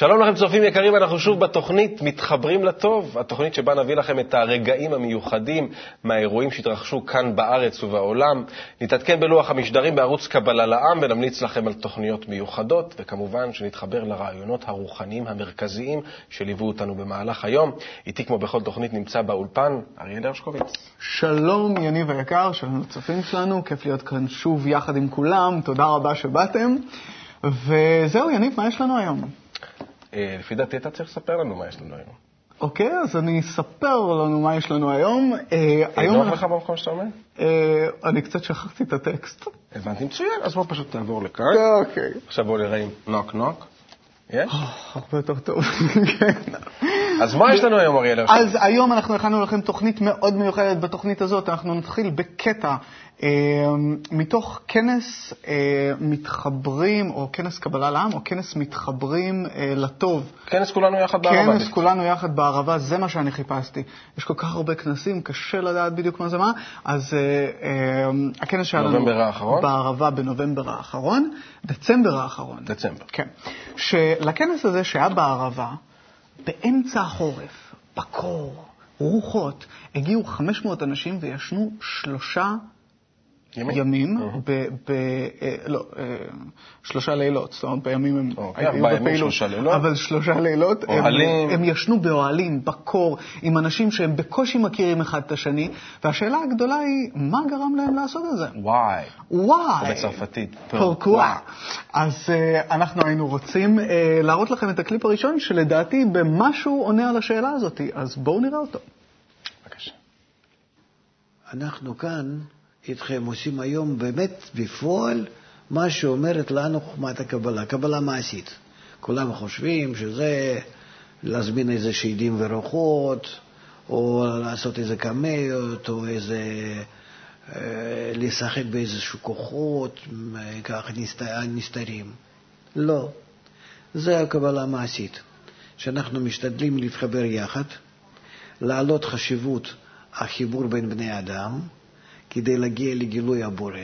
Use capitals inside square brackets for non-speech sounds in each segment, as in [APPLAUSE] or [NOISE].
שלום לכם, צופים יקרים, אנחנו שוב בתוכנית מתחברים לטוב, התוכנית שבה נביא לכם את הרגעים המיוחדים מהאירועים שהתרחשו כאן בארץ ובעולם. נתעדכן בלוח המשדרים בערוץ קבלה לעם ונמליץ לכם על תוכניות מיוחדות, וכמובן שנתחבר לרעיונות הרוחניים המרכזיים שליוו אותנו במהלך היום. איתי כמו בכל תוכנית נמצא באולפן אריאל הרשקוביץ. שלום, יניב היקר, שלום לצופים שלנו, כיף להיות כאן שוב יחד עם כולם, תודה רבה שבאתם. וזהו, יניב, מה יש לנו היום? אה, לפי דעתי אתה צריך לספר לנו מה יש לנו היום. אוקיי, אז אני אספר לנו מה יש לנו היום. אה, היום נוח לך במקום שאתה עומד? אה, אני קצת שכחתי את הטקסט. הבנתי מצוין, אז בוא פשוט תעבור לכאן. אוקיי. עכשיו בוא נראה אם נוק נוק. יש? הרבה יותר טוב, [LAUGHS] כן. אז מה יש לנו היום, אריאל? אז היום אנחנו הכנו לכם תוכנית מאוד מיוחדת. בתוכנית הזאת אנחנו נתחיל בקטע אה, מתוך כנס אה, מתחברים, או כנס קבלה לעם, או כנס מתחברים אה, לטוב. כנס כולנו יחד בערבה. כנס כולנו יחד בערבה, זה מה שאני חיפשתי. יש כל כך הרבה כנסים, קשה לדעת בדיוק מה זה מה. אז הכנס שהיה לנו... נובמבר האחרון? בערבה בנובמבר האחרון, דצמבר האחרון. דצמבר. כן. שלכנס הזה שהיה בערבה, באמצע החורף, בקור, רוחות, הגיעו 500 אנשים וישנו שלושה ימים, ימים ב, ב, אה, לא, אה, שלושה לילות, זאת אומרת בימים הם אוקיי, היו בפעילות, אבל שלושה לילות, הם, הם ישנו באוהלים, בקור, עם אנשים שהם בקושי מכירים אחד את השני, והשאלה הגדולה היא, מה גרם להם לעשות את זה? וואי. וואי. בצרפתית. פורקווה. אז אנחנו היינו רוצים להראות לכם את הקליפ הראשון, שלדעתי במשהו עונה על השאלה הזאת, אז בואו נראה אותו. בבקשה. אנחנו כאן... איתכם עושים היום באמת בפועל מה שאומרת לנו חוכמת הקבלה, קבלה מעשית. כולם חושבים שזה להזמין איזה שדים ורוחות, או לעשות איזה קמיות, או איזה... אה, לשחק באיזשהו כוחות, ככה נסתרים. לא. זה הקבלה המעשית, שאנחנו משתדלים להתחבר יחד, להעלות חשיבות החיבור בין בני אדם, כדי להגיע לגילוי הבורא.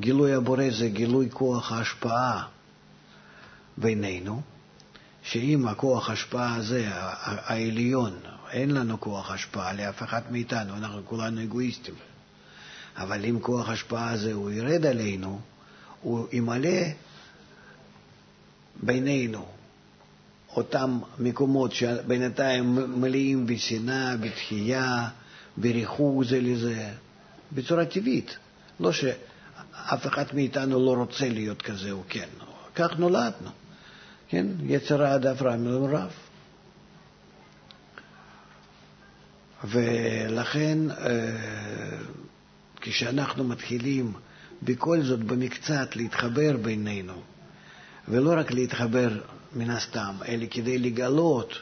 גילוי הבורא זה גילוי כוח ההשפעה בינינו, שאם הכוח ההשפעה הזה, העליון, אין לנו כוח השפעה לאף אחד מאיתנו, אנחנו כולנו אגואיסטים. אבל אם כוח ההשפעה הזה הוא ירד עלינו, הוא ימלא בינינו אותם מקומות שבינתיים מלאים בשנאה, בתחייה, בריחוק זה לזה. בצורה טבעית. לא שאף אחד מאיתנו לא רוצה להיות כזה או כן. כך נולדנו. כן? יצר העד רע מלמרב. ולכן, אה, כשאנחנו מתחילים בכל זאת במקצת להתחבר בינינו, ולא רק להתחבר מן הסתם, אלא כדי לגלות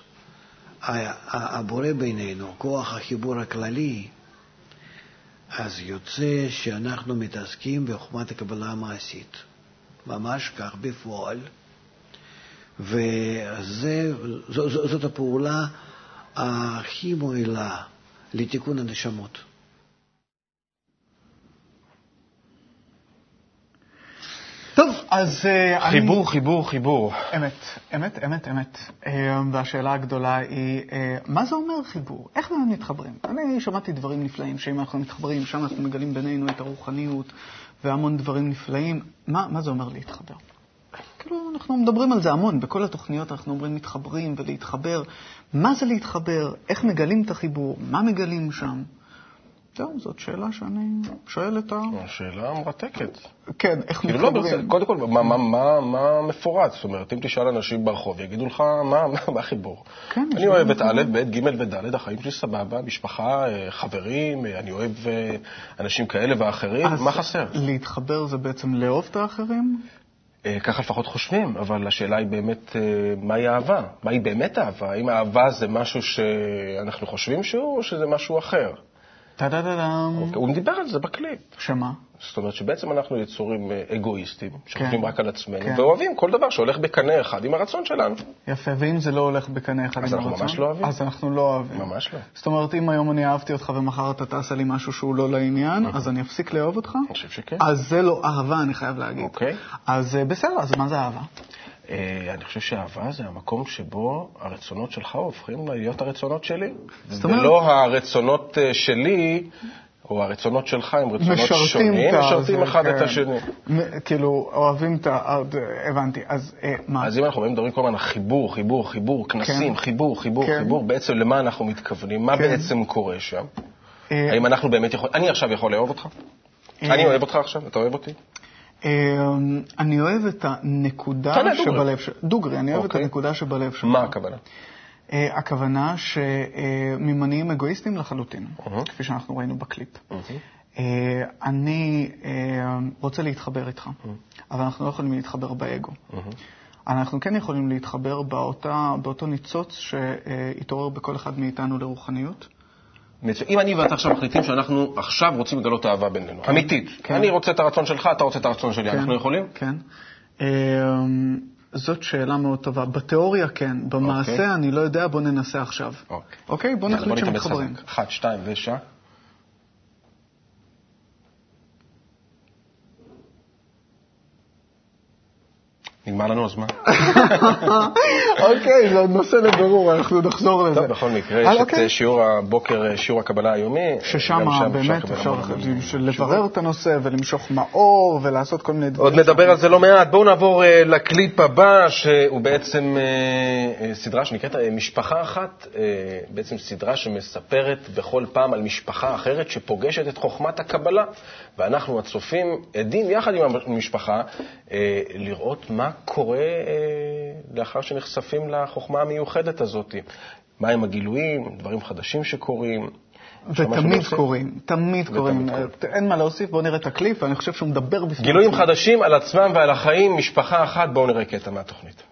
הבורא בינינו, כוח החיבור הכללי, אז יוצא שאנחנו מתעסקים בחוכמת הקבלה המעשית. ממש כך בפועל. וזאת הפעולה הכי מועילה לתיקון הנשמות. טוב, אז uh, חיבור, אני... חיבור, חיבור. אמת, אמת, אמת, אמת. Uh, והשאלה הגדולה היא, uh, מה זה אומר חיבור? איך באמת מתחברים? אני שמעתי דברים נפלאים, שאם אנחנו מתחברים, שם אנחנו מגלים בינינו את הרוחניות והמון דברים נפלאים. מה, מה זה אומר להתחבר? כאילו, אנחנו מדברים על זה המון, בכל התוכניות אנחנו אומרים מתחברים ולהתחבר. מה זה להתחבר? איך מגלים את החיבור? מה מגלים שם? זהו, זאת שאלה שאני שואל את ה... שאלה מרתקת. כן, איך כאילו מתחברים? לא, קודם כל, מה, מה, מה, מה מפורט? זאת אומרת, אם תשאל אנשים ברחוב, יגידו לך, מה, מה החיבור? כן, אני אוהב את א', ב', ג' וד', החיים שלי סבבה, משפחה, אה, חברים, אה, אני אוהב אה, אנשים כאלה ואחרים, מה חסר? להתחבר זה בעצם לאהוב את האחרים? ככה לפחות חושבים, אבל השאלה היא באמת, מהי אהבה? מהי באמת אהבה? האם אהבה זה משהו שאנחנו חושבים שהוא, או שזה משהו אחר? טה-דה-דה-דם. אוקיי, הוא דיבר על זה בקליפ. שמה? זאת אומרת שבעצם אנחנו יצורים אה, אגואיסטים, שחושבים כן. רק על עצמנו, כן. ואוהבים כל דבר שהולך בקנה אחד עם הרצון שלנו. יפה, ואם זה לא הולך בקנה אחד עם הרצון? אז אנחנו ממש לא אוהבים. אז אנחנו לא אוהבים. ממש לא. זאת אומרת, אם היום אני אהבתי אותך ומחר אתה תעשה לי משהו שהוא לא לעניין, נכון. אז אני אפסיק לאהוב אותך? אני חושב שכן. אז זה לא אהבה, אני חייב להגיד. אוקיי. אז אה, בסדר, אז מה זה אהבה? אה, אני חושב שאהבה זה המקום שבו הרצונות שלך הופכים להיות הרצונות שלי. זאת אומרת- ולא הרצונות אה, שלי, או הרצונות שלך הם רצונות שונים, משרתים אחד את כן. השני. כאילו, אוהבים את ה... הבנתי. אז אה, מה? אז אם אנחנו מדברים כל הזמן על חיבור, חיבור, חיבור, כנסים, כן. חיבור, חיבור, כן. חיבור, בעצם למה אנחנו מתכוונים? מה. בעצם קורה שם? האם אנחנו באמת יכולים... אני עכשיו יכול לאהוב אותך? אני אוהב אותך עכשיו? אתה אוהב אותי? אה, אני אוהב את הנקודה. שבלב ש... דוגרי, אני אוהב את אוקיי. הנקודה שבלב שלך. מה הכוונה? אה, הכוונה שממניעים אגואיסטים לחלוטין, אהה. כפי שאנחנו ראינו בקליפ. אה, אני אה, רוצה להתחבר איתך, אבל אנחנו לא יכולים להתחבר באגו. אנחנו כן יכולים להתחבר באותה, באותו ניצוץ שהתעורר בכל אחד מאיתנו לרוחניות. אם אני ואתה עכשיו מחליטים שאנחנו עכשיו רוצים לגלות אהבה בינינו, אמיתית. כן. אני רוצה את הרצון שלך, אתה רוצה את הרצון שלי, אנחנו יכולים? כן. אה, זאת שאלה מאוד טובה. בתיאוריה כן, במעשה אוקיי. אני לא יודע, בוא ננסה עכשיו. אוקיי. אוקיי? בוא נחליט שמתחברים. אחת, שתיים ושע. נגמר לנו הזמן. אוקיי, זה עוד נושא לבירור, אנחנו נחזור לזה. טוב, בכל מקרה, אה, יש את אוקיי. אה, שיעור הבוקר, אה, שיעור הקבלה היומי. ששם באמת אפשר לברר את הנושא ולמשוך מאור ולעשות כל מיני דברים. עוד נדבר על זה לא מעט. בואו נעבור אה, לקליפ הבא, שהוא בעצם אה, אה, סדרה שנקראת אה, משפחה אחת, אה, בעצם סדרה שמספרת בכל פעם על משפחה אחרת שפוגשת את חוכמת הקבלה. ואנחנו הצופים עדים יחד עם המשפחה אה, לראות מה קורה אה, לאחר שנחשפים לחוכמה המיוחדת הזאת. מהם הגילויים, דברים חדשים שקורים. ותמיד? קורים, תמיד קורים. קורים. אין מה להוסיף, בואו נראה את הקליפ, ואני חושב שהוא מדבר בפני גילויים. חדשים על עצמם ועל החיים, משפחה אחת, בואו נראה קטע מהתוכנית.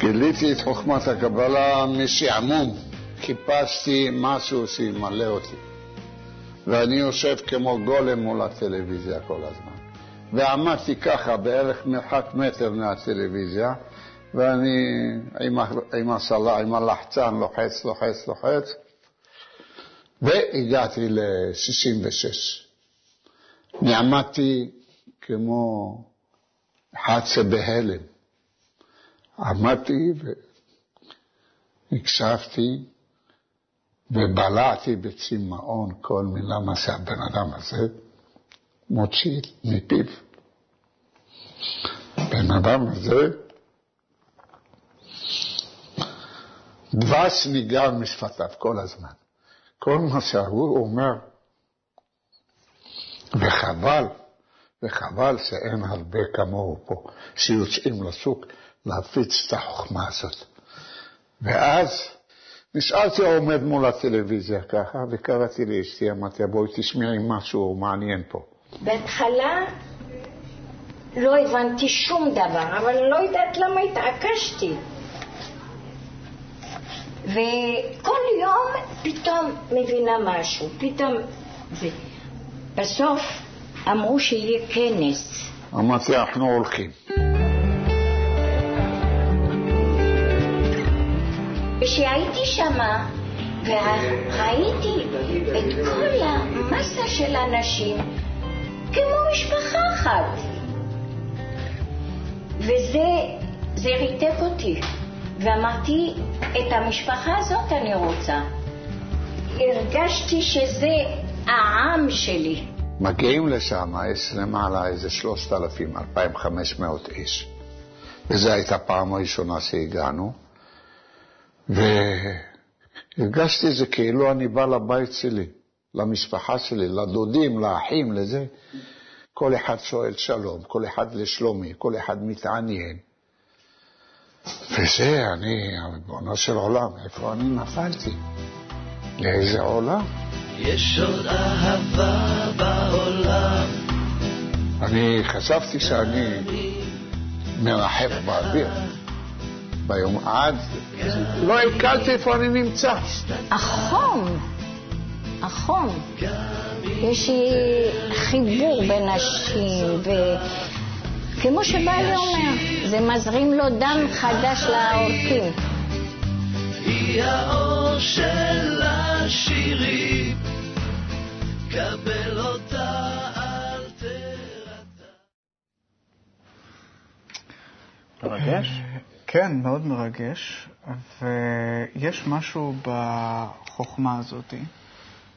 גיליתי את חוכמת הקבלה משעמום. חיפשתי משהו שימלא אותי. ואני יושב כמו גולם מול הטלוויזיה כל הזמן. ועמדתי ככה בערך מרחק מטר מהטלוויזיה, ואני עם, עם, הסלה, עם הלחצן לוחץ, לוחץ, לוחץ, והגעתי ל-66. נעמדתי כמו אחד שבהלם. עמדתי והקשבתי ובלעתי בצמאון כל מילה מה שהבן אדם הזה מוציא מפיו. בן אדם הזה, דבש ניגר משפתיו כל הזמן. כל מה שהוא אומר, וחבל, וחבל שאין הרבה כמוהו פה, שיוצאים לשוק להפיץ את החוכמה הזאת. ואז נשארתי עומד מול הטלוויזיה ככה, וקראתי לאשתי, אמרתי, בואי תשמעי משהו מעניין פה. בהתחלה לא הבנתי שום דבר, אבל לא יודעת למה התעקשתי. וכל יום פתאום מבינה משהו, פתאום... בסוף אמרו שיהיה כנס. אמרתי, אנחנו הולכים. כשהייתי שמה וראיתי את כל המסה של אנשים כמו משפחה אחת. וזה זה ריתק אותי, ואמרתי, את המשפחה הזאת אני רוצה. הרגשתי שזה העם שלי. מגיעים לשם, יש למעלה איזה 3,000, 2,500 איש. וזו הייתה פעם הראשונה שהגענו. והרגשתי זה כאילו אני בא לבית שלי, למשפחה שלי, לדודים, לאחים, לזה. כל אחד שואל שלום, כל אחד לשלומי, כל אחד מתעניין. וזה, אני, ריבונו של עולם, איפה אני נפלתי? לאיזה עולם? יש עוד אהבה בעולם, אני חשבתי שאני מרחף באוויר. ביום עד, כן. לא הקלתי איפה אני נמצא. החום, החום. כן. יש חיבור בין נשים, וכמו שבעלי אומר, זה מזרים לו דם חדש לעורקים. היא האור של השירים, קבל אותה על תרתה. מרגש. כן, מאוד מרגש, ויש משהו בחוכמה הזאת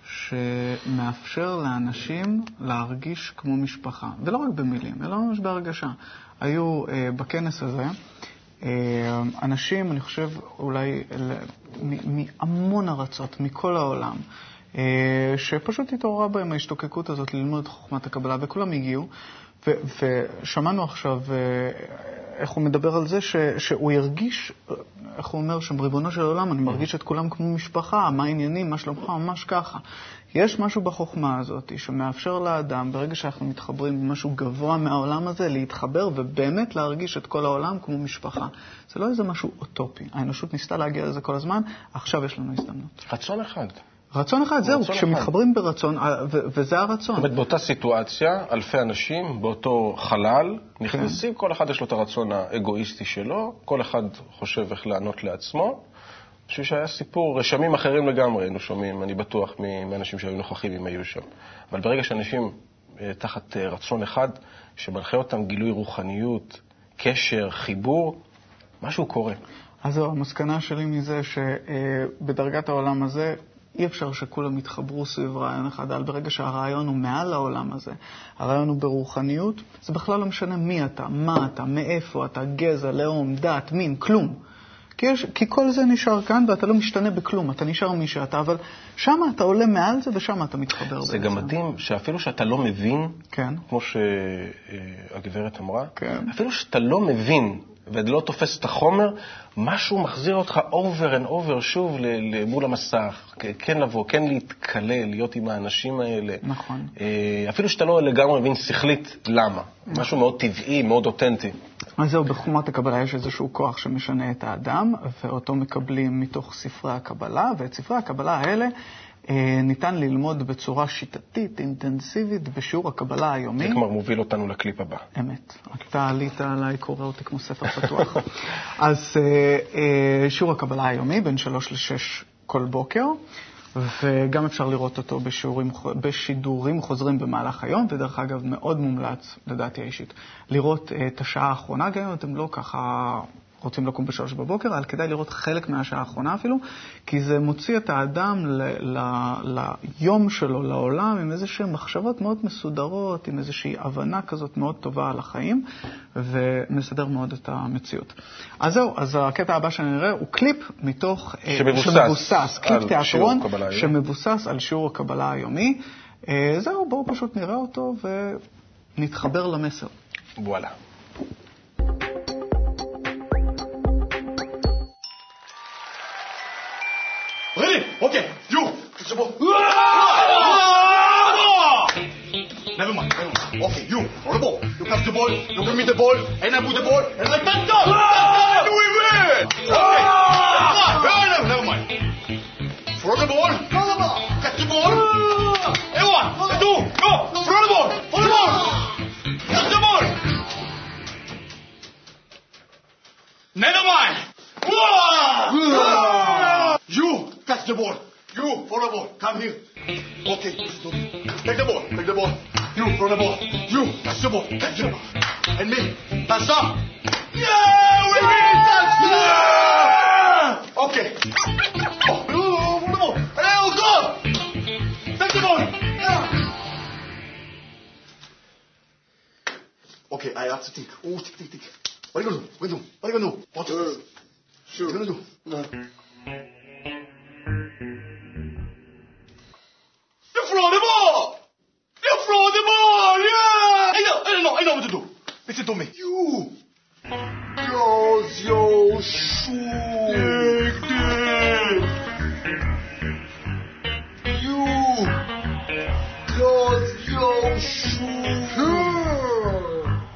שמאפשר לאנשים להרגיש כמו משפחה, ולא רק במילים, אלא ממש בהרגשה. היו אה, בכנס הזה אה, אנשים, אני חושב, אולי מהמון ארצות, מכל העולם, אה, שפשוט התעוררה בהם ההשתוקקות הזאת ללמוד את חוכמת הקבלה, וכולם הגיעו. ו- ושמענו עכשיו אה, איך הוא מדבר על זה ש- שהוא הרגיש, איך הוא אומר שם, ריבונו של עולם, אני מרגיש את כולם כמו משפחה, מה העניינים, מה שלומך, ממש ככה. יש משהו בחוכמה הזאת שמאפשר לאדם, ברגע שאנחנו מתחברים עם משהו גבוה מהעולם הזה, להתחבר ובאמת להרגיש את כל העולם כמו משפחה. זה לא איזה משהו אוטופי. האנושות ניסתה להגיע לזה כל הזמן, עכשיו יש לנו הזדמנות. רצון אחד. רצון אחד, זהו, כשמתחברים ברצון, אה, וזה הרצון. זאת אומרת, באותה סיטואציה, אלפי אנשים באותו חלל נכנסים, כל אחד יש לו את הרצון האגואיסטי שלו, כל אחד חושב איך לענות לעצמו. אני חושב שהיה סיפור, רשמים אחרים לגמרי היינו שומעים, אני בטוח, מאנשים שהיו נוכחים אם היו שם. אבל ברגע שאנשים אה, תחת אה, רצון אחד, שמנחה אותם גילוי רוחניות, קשר, חיבור, משהו קורה. אז זהו, המסקנה שלי מזה שבדרגת העולם הזה אי אפשר שכולם יתחברו סביב רעיון אחד, אבל ברגע שהרעיון הוא מעל העולם הזה, הרעיון הוא ברוחניות, זה בכלל לא משנה מי אתה, מה אתה, מאיפה אתה, גזע, לאום, דת, מין, כלום. כי, יש, כי כל זה נשאר כאן ואתה לא משתנה בכלום, אתה נשאר מי שאתה, אבל שם אתה עולה מעל זה ושם אתה מתחבר זה גם מדהים שאפילו שאתה לא מבין, כן. כמו שהגברת אמרה, כן. אפילו שאתה לא מבין ולא תופס את החומר, משהו מחזיר אותך over and over שוב מול המסך. כן לבוא, כן להתקלל, להיות עם האנשים האלה. נכון. אה, אפילו שאתה לא לגמרי מבין שכלית למה. משהו מאוד טבעי, מאוד אותנטי. אז זהו, בחומת הקבלה יש איזשהו כוח שמשנה את האדם, ואותו מקבלים מתוך ספרי הקבלה, ואת ספרי הקבלה האלה ניתן ללמוד בצורה שיטתית, אינטנסיבית, בשיעור הקבלה היומי. זה כבר מוביל אותנו לקליפ הבא. אמת. אתה עלית עליי, קורא אותי כמו ספר פתוח. [LAUGHS] אז אה, אה, שיעור הקבלה היומי, בין שלוש לשש כל בוקר, וגם אפשר לראות אותו בשיעורים, בשידורים חוזרים במהלך היום, ודרך אגב, מאוד מומלץ, לדעתי האישית, לראות אה, את השעה האחרונה, גם אם אתם לא ככה רוצים לקום בשלוש בבוקר, אבל כדאי לראות חלק מהשעה האחרונה אפילו, כי זה מוציא את האדם ל, ל, ליום שלו, לעולם, עם איזה שהן מחשבות מאוד מסודרות, עם איזושהי הבנה כזאת מאוד טובה על החיים, ומסדר מאוד את המציאות. אז זהו, אז הקטע הבא שנראה הוא קליפ מתוך... אה, שמבוסס שמבוסס, קליפ תיאטרון. שמבוסס על שיעור הקבלה היומי. אה, זהו, בואו פשוט נראה אותו ונתחבר למסר. וואלה. Okay, you. Ball. Never mind, never mind. Okay, you. Throw the ball. You catch the ball. You give me the ball. And I put the ball. And I touch down. Touchdown. We win. Okay. Ah, never, mind. Throw the ball. Ball. Come here. Okay, to. Take the ball. Take the ball. You throw the ball. You catch the ball. Catch the ball. And me. That's up. Yeah, we win. That's yeah. Okay. Oh, throw the ball. Hey, oh, go. Take the ball. Yeah. Okay, I have to think. Oh, think, think, think. What are you gonna do? What are you gonna do? What are you gonna do? What are you gonna do? You called Yoshua.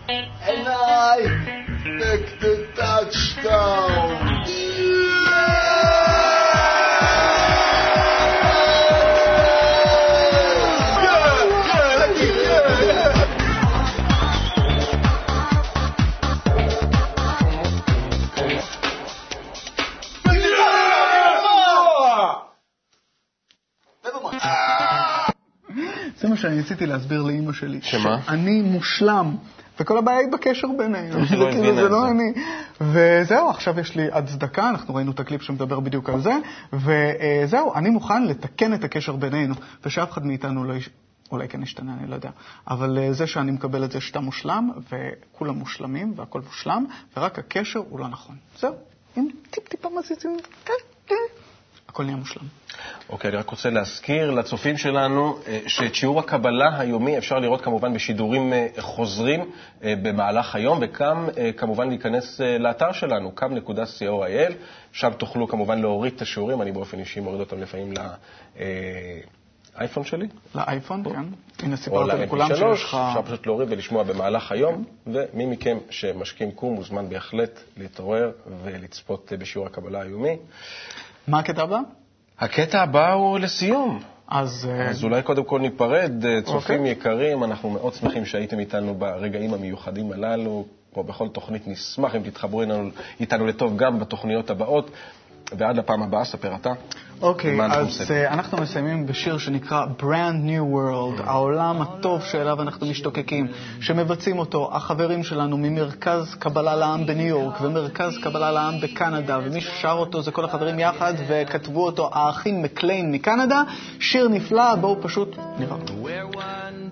And I expected שאני ניסיתי להסביר לאימא שלי. שמה? שאני מושלם. וכל הבעיה היא בקשר בינינו. איך [LAUGHS] היא זה לא כאילו, זה לא? אני. וזהו, עכשיו יש לי הצדקה, אנחנו ראינו את הקליפ שמדבר בדיוק על זה, וזהו, אני מוכן לתקן את הקשר בינינו, ושאף אחד מאיתנו לא... יש... אולי כן ישתנה, אני לא יודע. אבל אה, זה שאני מקבל את זה שאתה מושלם, וכולם מושלמים, והכל מושלם, ורק הקשר הוא לא נכון. זהו, אם טיפ-טיפה מזיזים, כן, כן, הכל נהיה מושלם. אוקיי, אני רק רוצה להזכיר לצופים שלנו אה, שאת שיעור הקבלה היומי אפשר לראות כמובן בשידורים אה, חוזרים אה, במהלך היום, וגם כמובן להיכנס לאתר שלנו, kam.co.il, שם תוכלו כמובן להוריד את השיעורים, אני באופן אישי מוריד אותם לפעמים לאייפון שלי. לאייפון, כן. הנה או סיפרת לכולם ל-MP3, שיש לך... אפשר פשוט להוריד ולשמוע במהלך היום, ומי מכם שמשכים קום מוזמן בהחלט להתעורר ולצפות בשיעור הקבלה היומי. מה הקטע הבא? הקטע הבא הוא לסיום. אז... אה, אז אולי קודם כל ניפרד, אה, צופים אוקיי. יקרים, אנחנו מאוד שמחים שהייתם איתנו ברגעים המיוחדים הללו. כמו בכל תוכנית, נשמח אם תתחברו איתנו, איתנו לטוב גם בתוכניות הבאות. ועד לפעם הבאה, ספר אתה. אוקיי, אנחנו אז uh, אנחנו מסיימים בשיר שנקרא Brand New World, העולם הטוב שאליו אנחנו משתוקקים, שמבצעים אותו החברים שלנו ממרכז קבלה לעם בניו יורק ומרכז קבלה לעם בקנדה, ומי ששר אותו זה כל החברים יחד, וכתבו אותו האחים מקליין מקנדה, שיר נפלא, בואו פשוט נראה אותו.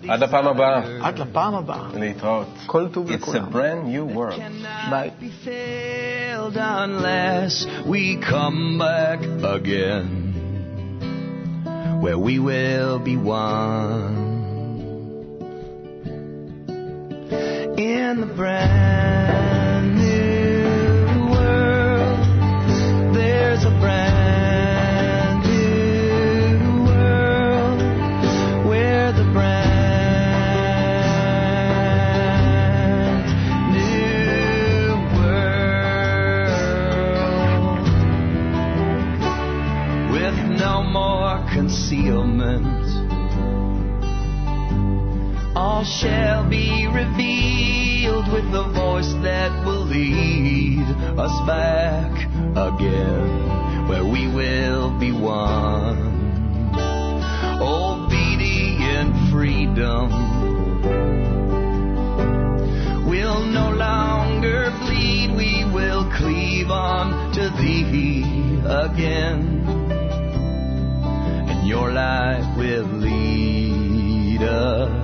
עד הפעם הבאה, עד לפעם הבאה, להתראות. כל טוב It's a לכולם. brand new world. ביי. Failed unless we come back again, where we will be one in the brand new world. There's a brand thee again. And your light will lead us